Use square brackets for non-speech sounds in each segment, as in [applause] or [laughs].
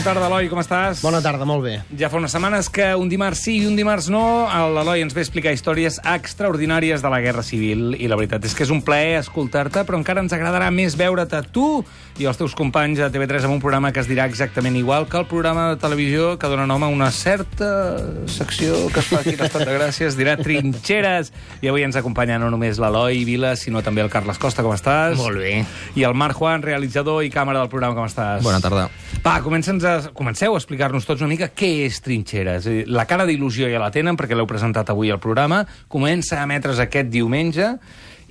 Bona tarda, Eloi, com estàs? Bona tarda, molt bé. Ja fa unes setmanes que un dimarts sí i un dimarts no, l'Eloi ens ve a explicar històries extraordinàries de la Guerra Civil i la veritat és que és un plaer escoltar-te, però encara ens agradarà més veure't a tu i els teus companys a TV3 amb un programa que es dirà exactament igual que el programa de televisió que dona nom a una certa secció que es fa aquí a l'Estat de Gràcia, es dirà Trinxeres. I avui ens acompanya no només l'Eloi Vila, sinó també el Carles Costa, com estàs? Molt bé. I el Marc Juan, realitzador i càmera del programa, com estàs? Bona tarda. Va, comença'ns a, comenceu a explicar-nos tots una mica què és Trinxeres. La cara d'il·lusió ja la tenen, perquè l'heu presentat avui al programa. Comença a emetre's aquest diumenge.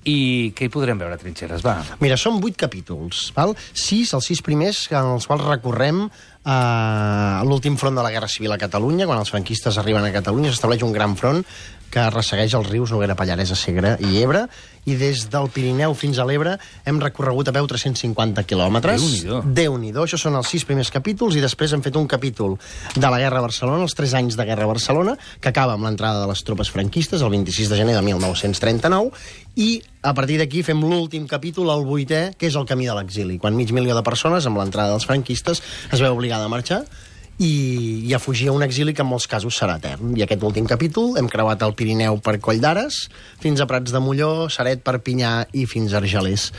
I què hi podrem veure, Trinxeres? Va. Mira, són vuit capítols, val? Sis, els sis primers, en els quals recorrem a l'últim front de la Guerra Civil a Catalunya, quan els franquistes arriben a Catalunya, s'estableix un gran front que ressegueix els rius Noguera, Pallaresa, Segre i Ebre, i des del Pirineu fins a l'Ebre hem recorregut a peu 350 quilòmetres. Déu-n'hi-do. Déu-n'hi-do, això són els sis primers capítols, i després hem fet un capítol de la Guerra a Barcelona, els tres anys de Guerra a Barcelona, que acaba amb l'entrada de les tropes franquistes, el 26 de gener de 1939, i a partir d'aquí fem l'últim capítol, el vuitè, que és el camí de l'exili, quan mig milió de persones, amb l'entrada dels franquistes, es veu obligada a marxar, i, i a fugir a un exili que en molts casos serà etern. I aquest últim capítol hem creuat el Pirineu per Coll d'Ares, fins a Prats de Molló, Saret, Perpinyà i fins a Argelers.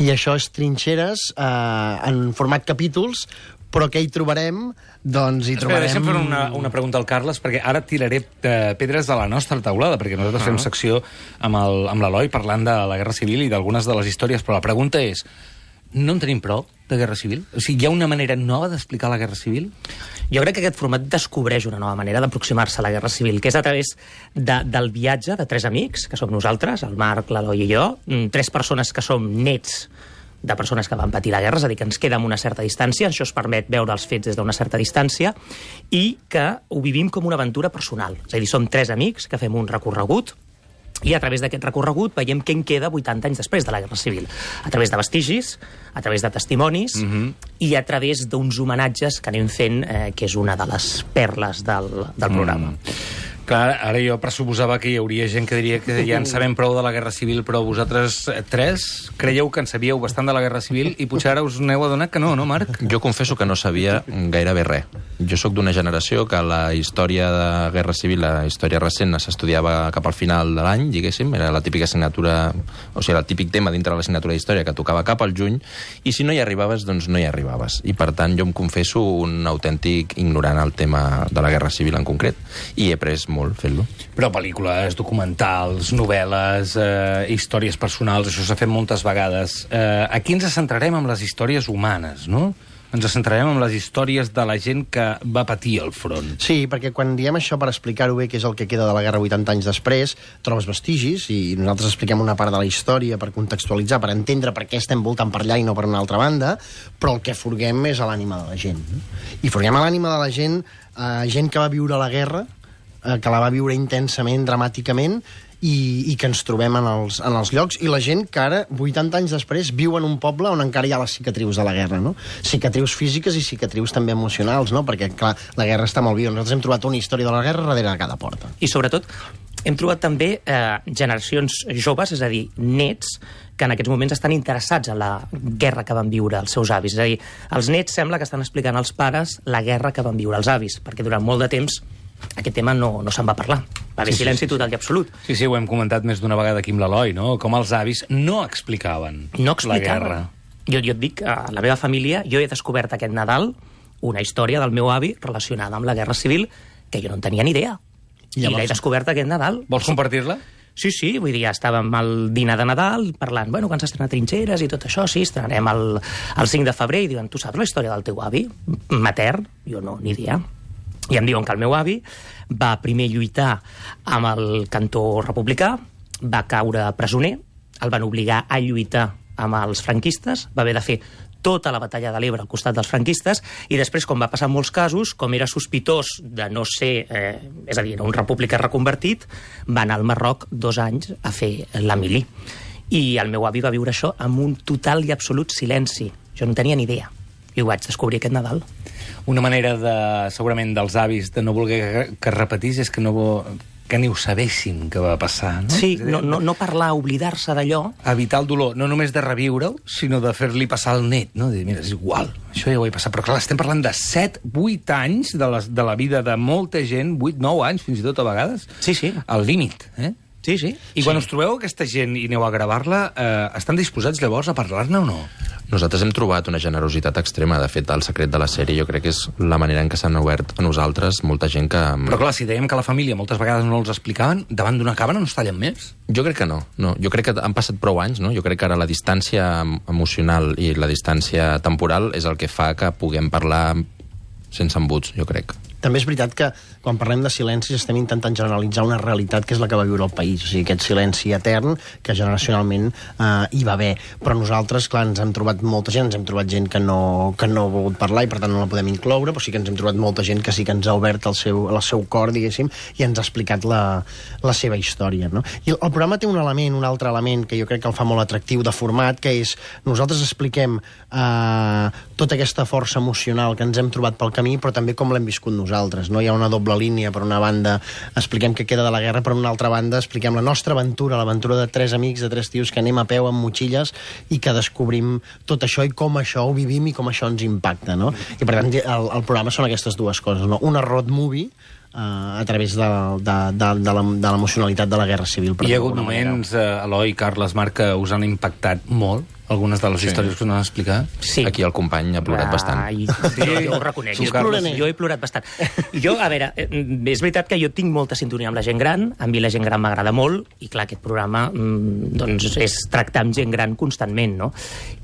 I això és trinxeres eh, en format capítols, però què hi trobarem? Doncs hi Espera, trobarem... deixa'm fer una, una pregunta al Carles, perquè ara tiraré eh, pedres de la nostra taulada, perquè nosaltres fem secció amb el- amb l'Eloi parlant de la Guerra Civil i d'algunes de les històries, però la pregunta és, no en tenim prou de Guerra Civil? O sigui, hi ha una manera nova d'explicar la Guerra Civil? Jo crec que aquest format descobreix una nova manera d'aproximar-se a la Guerra Civil, que és a través de, del viatge de tres amics, que som nosaltres, el Marc, l'Eloi i jo, mm, tres persones que som nets de persones que van patir la guerra, és a dir, que ens queda amb una certa distància, això es permet veure els fets des d'una certa distància, i que ho vivim com una aventura personal. És a dir, som tres amics que fem un recorregut, i a través d'aquest recorregut veiem què en queda 80 anys després de la Guerra Civil. A través de vestigis, a través de testimonis mm -hmm. i a través d'uns homenatges que anem fent, eh, que és una de les perles del, del programa. Mm. Clar, ara jo pressuposava que hi hauria gent que diria que ja en sabem prou de la Guerra Civil, però vosaltres eh, tres creieu que en sabíeu bastant de la Guerra Civil i potser ara us n'heu adonat que no, no, Marc? Jo confesso que no sabia gairebé res. Jo sóc d'una generació que la història de Guerra Civil, la història recent, s'estudiava cap al final de l'any, diguéssim, era la típica assignatura, o sigui, el típic tema dintre de l'assignatura d'història que tocava cap al juny, i si no hi arribaves, doncs no hi arribaves. I per tant jo em confesso un autèntic ignorant al tema de la Guerra Civil en concret, i he après molt fent-lo. Però pel·lícules, documentals, novel·les, eh, històries personals, això s'ha fet moltes vegades. Eh, aquí ens centrarem en les històries humanes, no? Ens centrarem en les històries de la gent que va patir el front. Sí, perquè quan diem això per explicar-ho bé, que és el que queda de la guerra 80 anys després, trobes vestigis i nosaltres expliquem una part de la història per contextualitzar, per entendre per què estem voltant per allà i no per una altra banda, però el que forguem és a l'ànima de la gent. I forguem a l'ànima de la gent, eh, gent que va viure la guerra, eh, que la va viure intensament, dramàticament, i, i que ens trobem en els, en els llocs, i la gent que ara, 80 anys després, viu en un poble on encara hi ha les cicatrius de la guerra, no? Cicatrius físiques i cicatrius també emocionals, no? Perquè, clar, la guerra està molt viva. Nosaltres hem trobat una història de la guerra darrere de cada porta. I sobretot hem trobat també eh, generacions joves, és a dir, nets, que en aquests moments estan interessats en la guerra que van viure els seus avis. És a dir, els nets sembla que estan explicant als pares la guerra que van viure els avis, perquè durant molt de temps aquest tema no, no se'n va parlar. Va haver Sí, silenci sí, sí. total i absolut. Sí, sí, ho hem comentat més d'una vegada aquí amb l'Eloi, no? Com els avis no explicaven No la explicaven. guerra. Jo, jo et dic, a la meva família, jo he descobert aquest Nadal una història del meu avi relacionada amb la Guerra Civil que jo no en tenia ni idea. I I, llavors- l'he descobert aquest Nadal. Vols compartir-la? Sí, sí, vull dir, estàvem al dinar de Nadal parlant, bueno, quan s'estrena Trinxeres i tot això, sí, estrenarem el, el 5 de febrer, i diuen, tu saps la història del teu avi? Matern? Jo no, ni idea. I em diuen que el meu avi va primer lluitar amb el cantó republicà, va caure presoner, el van obligar a lluitar amb els franquistes, va haver de fer tota la batalla de l'Ebre al costat dels franquistes, i després, com va passar en molts casos, com era sospitós de no ser, eh, és a dir, era un republicà reconvertit, va anar al Marroc dos anys a fer la mili. I el meu avi va viure això amb un total i absolut silenci. Jo no tenia ni idea. I ho vaig descobrir aquest Nadal. Una manera, de, segurament, dels avis de no voler que, que repetís és que no que ni ho sabéssim que va passar, no? Sí, no, no, no parlar, oblidar-se d'allò, evitar el dolor, no només de reviure-ho, sinó de fer-li passar el net, no? Dir, mira, és igual, això ja ho he passat. Però clar, estem parlant de 7, 8 anys de, les, de la vida de molta gent, 8, 9 anys, fins i tot a vegades. Sí, sí. Al límit, eh? Sí, sí. I quan us trobeu aquesta gent i aneu a gravar-la, eh, estan disposats llavors a parlar-ne o no? Nosaltres hem trobat una generositat extrema. De fet, el secret de la sèrie jo crec que és la manera en què s'han obert a nosaltres molta gent que... Però clar, si dèiem que la família moltes vegades no els explicaven, davant d'una càmera no es tallen més. Jo crec que no, no. Jo crec que han passat prou anys, no? Jo crec que ara la distància em- emocional i la distància temporal és el que fa que puguem parlar sense embuts, jo crec. També és veritat que quan parlem de silencis estem intentant generalitzar una realitat que és la que va viure el país, o sigui, aquest silenci etern que generacionalment eh, hi va haver. Però nosaltres, clar, ens hem trobat molta gent, ens hem trobat gent que no, que no ha volgut parlar i per tant no la podem incloure, però sí que ens hem trobat molta gent que sí que ens ha obert el seu, el seu cor, diguéssim, i ens ha explicat la, la seva història. No? I el, el programa té un element, un altre element que jo crec que el fa molt atractiu de format, que és nosaltres expliquem eh, tota aquesta força emocional que ens hem trobat pel camí, però també com l'hem viscut nosaltres. No? Hi ha una doble línia, per una banda expliquem què queda de la guerra, per una altra banda expliquem la nostra aventura, l'aventura de tres amics, de tres tios que anem a peu amb motxilles i que descobrim tot això i com això ho vivim i com això ens impacta. No? I per tant, el, el programa són aquestes dues coses. No? Una road movie, eh, a través de, de, de, de l'emocionalitat de la Guerra Civil. per Hi ha hagut d'alguna manera. moments, eh, Eloi, Carles, Marc, que us han impactat molt, algunes de les històries que us han explicat? Sí. Aquí el company ha plorat bastant. Ai, sí, jo, jo ho reconec. Jo, Carles? jo he plorat bastant. Jo, a veure, eh, és veritat que jo tinc molta sintonia amb la gent gran, a mi la gent gran m'agrada molt, i clar, aquest programa mm, doncs és tractar amb gent gran constantment, no?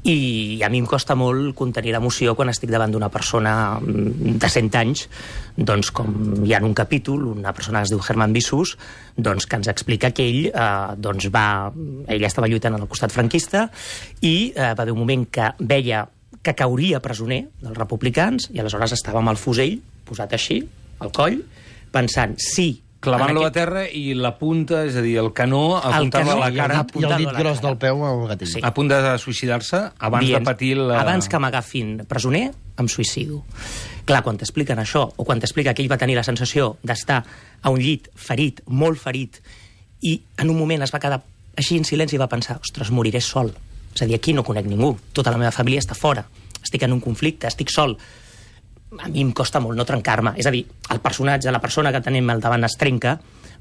I a mi em costa molt contenir l'emoció quan estic davant d'una persona mm, de 100 anys, doncs com hi ha en un capítol, una persona que es diu Herman Bissus, doncs que ens explica que ell eh, doncs va, ell estava lluitant al costat franquista i eh, va haver un moment que veia que cauria presoner dels republicans i aleshores estava amb el fusell posat així, al coll, pensant, sí, Clavant-lo en a terra i la punta, és a dir, el canó, apuntant-lo a la cara, I el dit gros del peu al gatillo. Sí. a punt de suïcidar-se abans dient, de patir la... Abans que m'agafin presoner, em suïcido. Clar, quan t'expliquen això, o quan t'explica que ell va tenir la sensació d'estar a un llit ferit, molt ferit, i en un moment es va quedar així en silenci i va pensar, ostres, moriré sol. És a dir, aquí no conec ningú, tota la meva família està fora, estic en un conflicte, estic sol. A mi em costa molt no trencar-me. És a dir, el personatge, la persona que tenim al davant es trenca,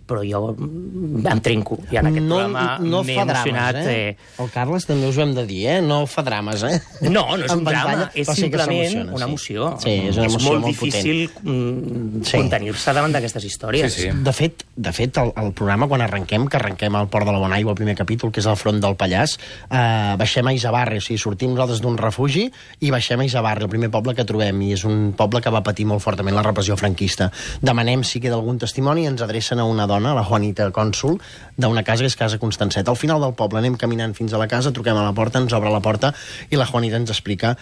però jo em trenco. I en aquest no, programa no m'he emocionat... drames, eh? El Carles també us ho hem de dir, eh? No fa drames, eh? No, no és En un drama, és sí simplement s'emociona, una sí. emoció. Sí, és una emoció molt, molt difícil mm, Sí. contenir-se davant d'aquestes històries. Sí, sí. De fet, de fet el, el programa, quan arrenquem, que arrenquem al Port de la Bonaigua, el primer capítol, que és al front del Pallars, eh, baixem a Isabarre, o sigui, sortim nosaltres d'un refugi i baixem a Isabarre, el primer poble que trobem, i és un poble que va patir molt fortament la repressió franquista. Demanem si queda algun testimoni i ens adrecen a una dona, la Juanita Cònsul, d'una casa que és Casa Constancet. Al final del poble anem caminant fins a la casa, truquem a la porta, ens obre la porta i la Juanita ens explica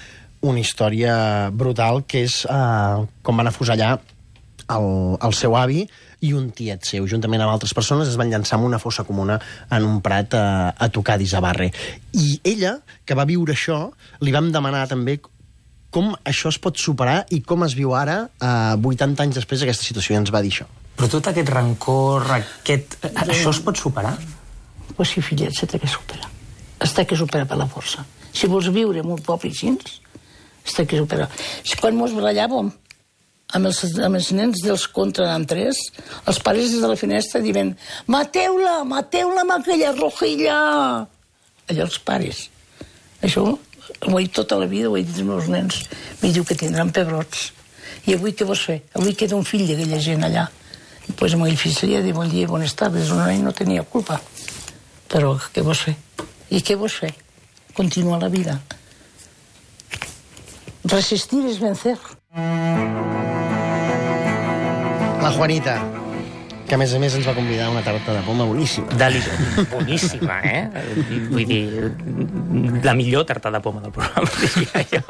una història brutal que és eh, com van afusellar el, el seu avi i un tiet seu, juntament amb altres persones, es van llançar en una fossa comuna en un prat a, a tocar d'Isabarre. I ella, que va viure això, li vam demanar també com això es pot superar i com es viu ara, eh, 80 anys després, aquesta situació, i ens va dir això. Però tot aquest rancor, aquest... Això es pot superar? Pues sí, fillet, té que superar. Es té que superar per la força. Si vols viure en un poble així, es té que superar. Si quan mos barallàvem amb els, amb els nens dels contra en tres, els pares des de la finestra diuen mateu-la, mateu-la amb aquella rojilla. Allò els pares. Això ho he dit tota la vida, ho he dit als meus nens. M'hi diu que tindran pebrots. I avui què vols fer? Avui queda un fill d'aquella gent allà. I pues fill seria de bon dia bones tardes, un nen no tenia culpa. Però què vols fer? I què vols fer? Continua la vida. Resistir és vencer. La Juanita, que a més a més ens va convidar a una tarta de poma boníssima. Deli... Boníssima, eh? Vull dir, la millor tarta de poma del programa, [laughs] diria jo.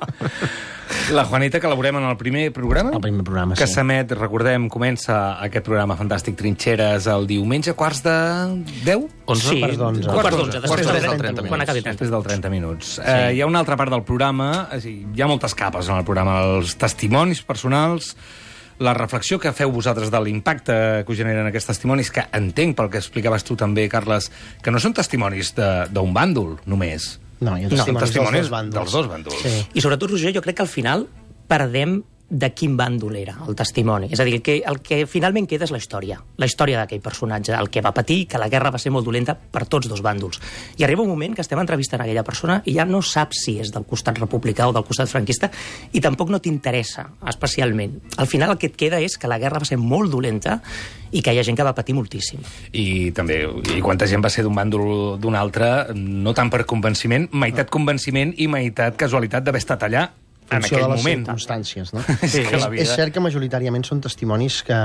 La Juanita, que elaborem en el primer programa. El primer programa, Que sí. s'emet, recordem, comença aquest programa fantàstic Trinxeres el diumenge, quarts de 10? 11 Sí, quarts d'onze. quarts d'onze, després Quarts del d'onze, 30, 30 quan acabi 30. Després del 30 minuts. Sí. Eh, hi ha una altra part del programa, és hi ha moltes capes en el programa, els testimonis personals, la reflexió que feu vosaltres de l'impacte que us generen aquests testimonis, que entenc pel que explicaves tu també, Carles, que no són testimonis de- d'un bàndol, només. No, hi ha No, testimonis, testimonis dels dos bàndols. dels dos bàndols. Sí. I sobretot, Roger, jo crec que al final perdem de quin bàndol era el testimoni. És a dir, el que, el que finalment queda és la història. La història d'aquell personatge, el que va patir, que la guerra va ser molt dolenta per tots dos bàndols. I arriba un moment que estem entrevistant aquella persona i ja no saps si és del costat republicà o del costat franquista i tampoc no t'interessa especialment. Al final el que et queda és que la guerra va ser molt dolenta i que hi ha gent que va patir moltíssim. I també, i quanta gent va ser d'un bàndol d'un altre, no tant per convenciment, meitat convenciment i meitat casualitat d'haver estat allà en aquell de les moment. circumstàncies, no? [laughs] Sí, és, que la vida- és cert que majoritàriament són testimonis que,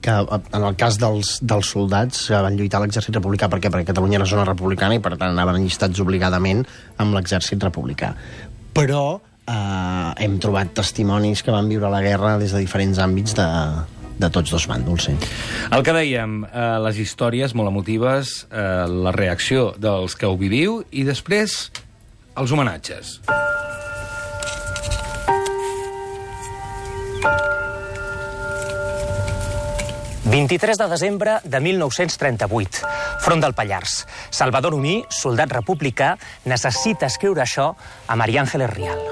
que en el cas dels, dels soldats que van lluitar a l'exèrcit republicà, perquè perquè Catalunya era zona republicana i per tant anaven enllistats obligadament amb l'exèrcit republicà. Però eh, hem trobat testimonis que van viure la guerra des de diferents àmbits de, de tots dos bàndols, sí. El que dèiem, eh, les històries molt emotives, eh, la reacció dels que ho viviu i després els homenatges. – 23 de desembre de 1938. Front del Pallars. Salvador Umí, soldat republicà, necessita escriure això a Maria Àngeles Rial.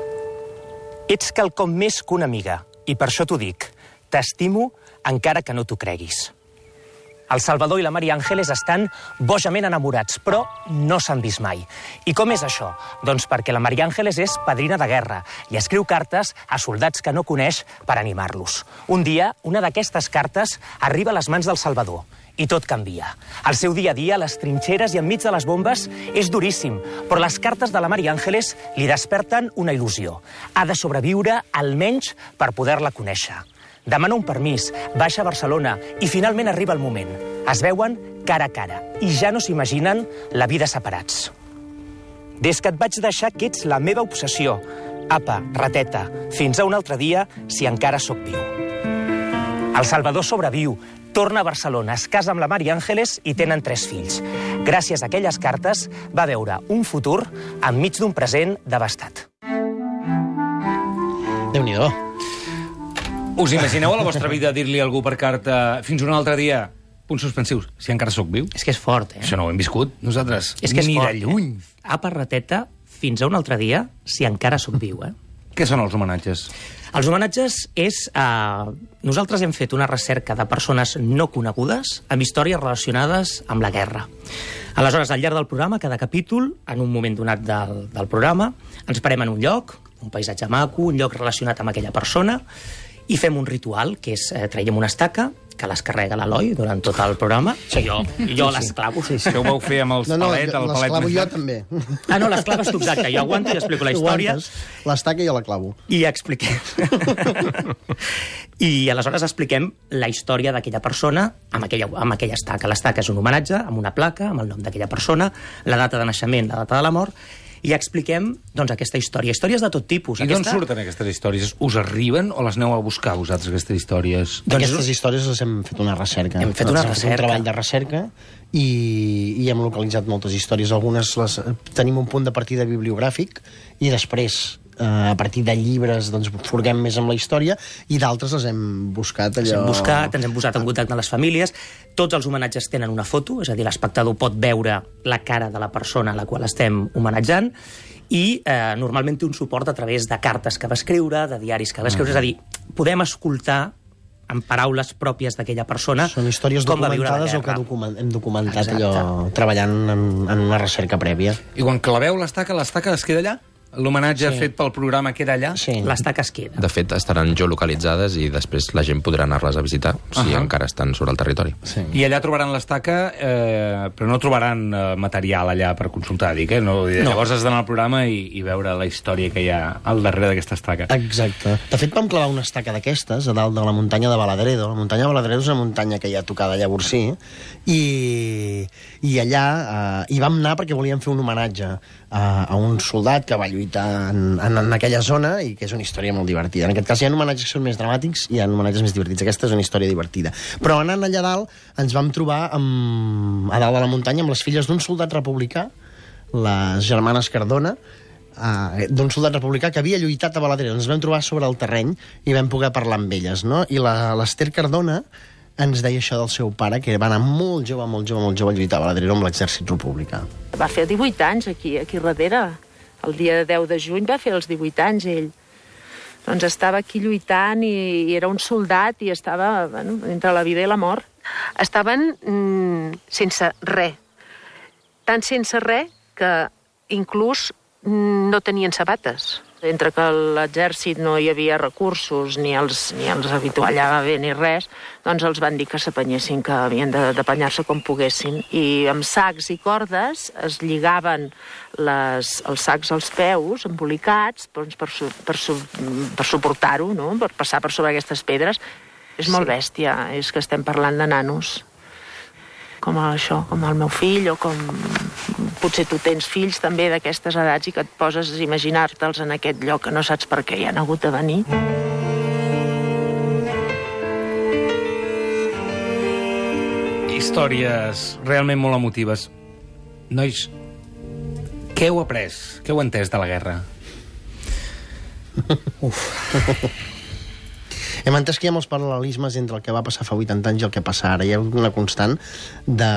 Ets quelcom més que una amiga, i per això t'ho dic. T'estimo encara que no t'ho creguis. El Salvador i la Maria Àngeles estan bojament enamorats, però no s'han vist mai. I com és això? Doncs perquè la Maria Àngeles és padrina de guerra i escriu cartes a soldats que no coneix per animar-los. Un dia, una d'aquestes cartes arriba a les mans del Salvador i tot canvia. El seu dia a dia, a les trinxeres i enmig de les bombes, és duríssim, però les cartes de la Maria Àngeles li desperten una il·lusió. Ha de sobreviure almenys per poder-la conèixer. Demana un permís, baixa a Barcelona i finalment arriba el moment. Es veuen cara a cara i ja no s'imaginen la vida separats. Des que et vaig deixar que ets la meva obsessió. Apa, rateta, fins a un altre dia si encara sóc viu. El Salvador sobreviu, torna a Barcelona, es casa amb la Maria Àngeles i tenen tres fills. Gràcies a aquelles cartes va veure un futur enmig d'un present devastat. Déu-n'hi-do. Us imagineu a la vostra vida dir-li a algú per carta fins un altre dia, punts suspensius, si encara sóc viu? És que és fort, eh? Això no ho hem viscut nosaltres. És que és Ni fort, de lluny. Eh? Apa, rateta, fins a un altre dia si encara sóc viu, eh? Què són els homenatges? Els homenatges és... Eh, nosaltres hem fet una recerca de persones no conegudes amb històries relacionades amb la guerra. Aleshores, al llarg del programa, cada capítol, en un moment donat del, del programa, ens parem en un lloc, un paisatge maco, un lloc relacionat amb aquella persona, i fem un ritual, que és eh, traiem una estaca, que les carrega l'Eloi durant tot el programa, sí. jo, jo les clavo. Sí, Això ho vau fer amb els No, no, palets, el palet més jo també. Ah, no, les claves tu, exacte. Jo aguanto i explico la història. L'estaca jo la clavo. I expliquem... [laughs] I aleshores expliquem la història d'aquella persona amb aquella, amb aquella estaca. L'estaca és un homenatge amb una placa, amb el nom d'aquella persona, la data de naixement, la data de la mort, i expliquem doncs, aquesta història. Històries de tot tipus. I d'on Aquesta... surten aquestes històries? Us arriben o les aneu a buscar vosaltres, aquestes històries? Doncs Aquestes històries les hem fet una recerca. Hem fet una Hem recerca. un treball de recerca i, i hem localitzat moltes històries. Algunes les, tenim un punt de partida bibliogràfic i després eh, a partir de llibres doncs, furguem més amb la història i d'altres les hem buscat Ens allò... hem buscat, ens hem posat en contacte amb les famílies. Tots els homenatges tenen una foto, és a dir, l'espectador pot veure la cara de la persona a la qual estem homenatjant i eh, normalment té un suport a través de cartes que va escriure, de diaris que va escriure, és a dir, podem escoltar en paraules pròpies d'aquella persona Són històries com documentades o que document, hem documentat Exacte. allò treballant en, en una recerca prèvia. I quan claveu l'estaca, l'estaca es queda allà? L'homenatge Sí. fet pel programa queda allà? Sí. L'estaca es queda. De fet, estaran geolocalitzades i després la gent podrà anar-les a visitar si Ahà. encara estan sobre el territori. Sí. I allà trobaran l'estaca, eh, però no trobaran eh, material allà per consultar, dic, eh? No, no. Llavors has d'anar al programa i, i veure la història que hi ha al darrere d'aquesta estaca. Exacte. De fet, vam clavar una estaca d'aquestes a dalt de la muntanya de Baladredo. La muntanya de Baladredo és una muntanya que hi ha tocada a Llavorsí i, i allà eh, hi vam anar perquè volíem fer un homenatge a, a un soldat que va lluitar en, en, en aquella zona i que és una història molt divertida. En aquest cas hi ha homenatges que són més dramàtics i hi ha homenatges més divertits. Aquesta és una història divertida. Però anant allà dalt ens vam trobar amb, a dalt de la muntanya amb les filles d'un soldat republicà, les germanes Cardona, uh, d'un soldat republicà que havia lluitat a Baladrera. Ens vam trobar sobre el terreny i vam poder parlar amb elles, no? I l'Ester Cardona ens deia això del seu pare, que va anar molt jove, molt jove, molt jove a lluitar a Baladrera amb l'exèrcit republicà. Va fer 18 anys aquí, aquí darrere. El dia 10 de juny va fer els 18 anys, ell. Doncs estava aquí lluitant i, i era un soldat i estava bueno, entre la vida i la mort. Estaven mm, sense res. Tan sense res que inclús mm, no tenien sabates. Entre que l'exèrcit no hi havia recursos, ni els, ni els avituallava bé ni res, doncs els van dir que s'apanyessin, que havien de- d'apanyar-se com poguessin. I amb sacs i cordes es lligaven les, els sacs als peus, embolicats, doncs per, su, per, su, per suportar-ho, no? per passar per sobre aquestes pedres. És molt bèstia, és que estem parlant de nanos com això, com el meu fill, o com potser tu tens fills també d'aquestes edats i que et poses a imaginar-te'ls en aquest lloc que no saps per què hi han hagut de venir. Històries realment molt emotives. Nois, què heu après? Què heu entès de la guerra? [laughs] Hem entès que hi ha molts paral·lelismes entre el que va passar fa 80 anys i el que passa ara. Hi ha una constant de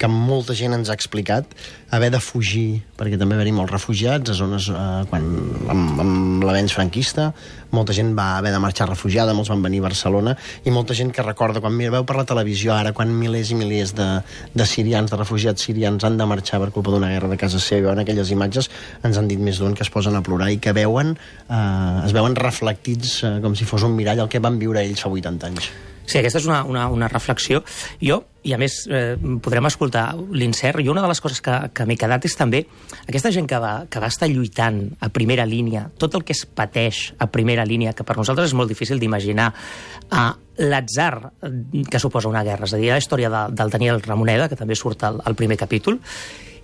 que molta gent ens ha explicat haver de fugir, perquè també haver-hi molts refugiats a zones, eh, quan, amb, amb l'avenç franquista, molta gent va haver de marxar refugiada, molts van venir a Barcelona, i molta gent que recorda, quan veu per la televisió ara, quan milers i milers de, de sirians, de refugiats sirians han de marxar per culpa d'una guerra de casa seva, veuen aquelles imatges, ens han dit més d'un que es posen a plorar i que veuen, eh, es veuen reflectits eh, com si fos un mirall el que van viure ells fa 80 anys. Sí, aquesta és una, una, una reflexió. Jo, i a més eh, podrem escoltar l'incert, jo una de les coses que, que m'he quedat és també aquesta gent que va, que va estar lluitant a primera línia, tot el que es pateix a primera línia, que per nosaltres és molt difícil d'imaginar, a l'atzar que suposa una guerra. És a dir, la història de, del Daniel Ramoneda, que també surt al, al primer capítol,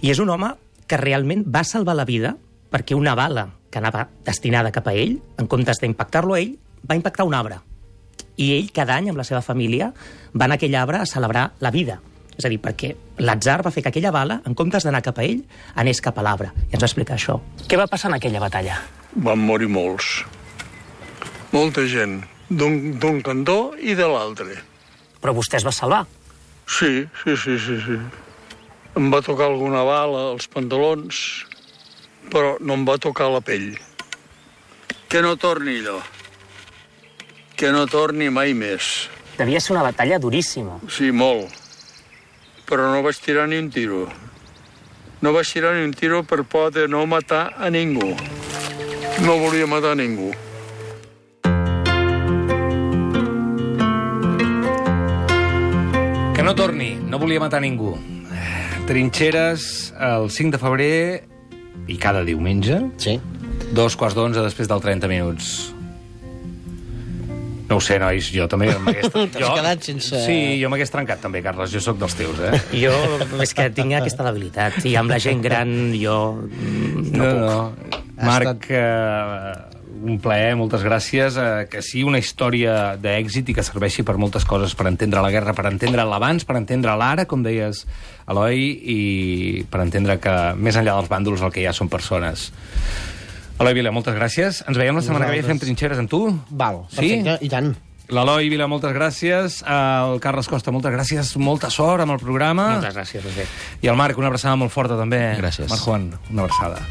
i és un home que realment va salvar la vida perquè una bala que anava destinada cap a ell, en comptes d'impactar-lo a ell, va impactar un arbre i ell cada any amb la seva família va anar a aquell arbre a celebrar la vida. És a dir, perquè l'atzar va fer que aquella bala, en comptes d'anar cap a ell, anés cap a l'arbre. I ens va explicar això. Què va passar en aquella batalla? Van morir molts. Molta gent, d'un d'un cantó i de l'altre. Però vostè es va salvar. Sí, sí, sí, sí, sí. Em va tocar alguna bala als pantalons, però no em va tocar la pell. Que no torni allò. Que no torni mai més. Devia ser una batalla duríssima. Sí, molt. Però no vaig tirar ni un tiro. No vaig tirar ni un tiro per por de no matar a ningú. No volia matar a ningú. Que no torni, no volia matar ningú. Trinxeres el 5 de febrer i cada diumenge, Sí. dos quarts d'onze després del 30 minuts. No ho sé, nois, jo també. [laughs] T'has quedat sense- Sí, jo m'hagués trencat també, Carles, jo sóc dels teus, eh? Jo, és que tinc aquesta debilitat. I amb la gent gran, jo mm, no, puc. no. Marc, eh, un plaer, moltes gràcies. Eh, que sigui una història d'èxit i que serveixi per moltes coses, per entendre la guerra, per entendre l'abans, per entendre l'ara, com deies, Eloi, i per entendre que més enllà dels bàndols el que hi ha són persones. Eloi Vila, moltes gràcies. Ens veiem la setmana que ve fem trinxeres amb tu. Val, Sí? perfecte, i tant. L'Eloi Vila, moltes gràcies. El Carles Costa, moltes gràcies. Molta sort amb el programa. Moltes gràcies, Roger. I el Marc, una abraçada molt forta també. Gràcies. Marc Juan, una abraçada.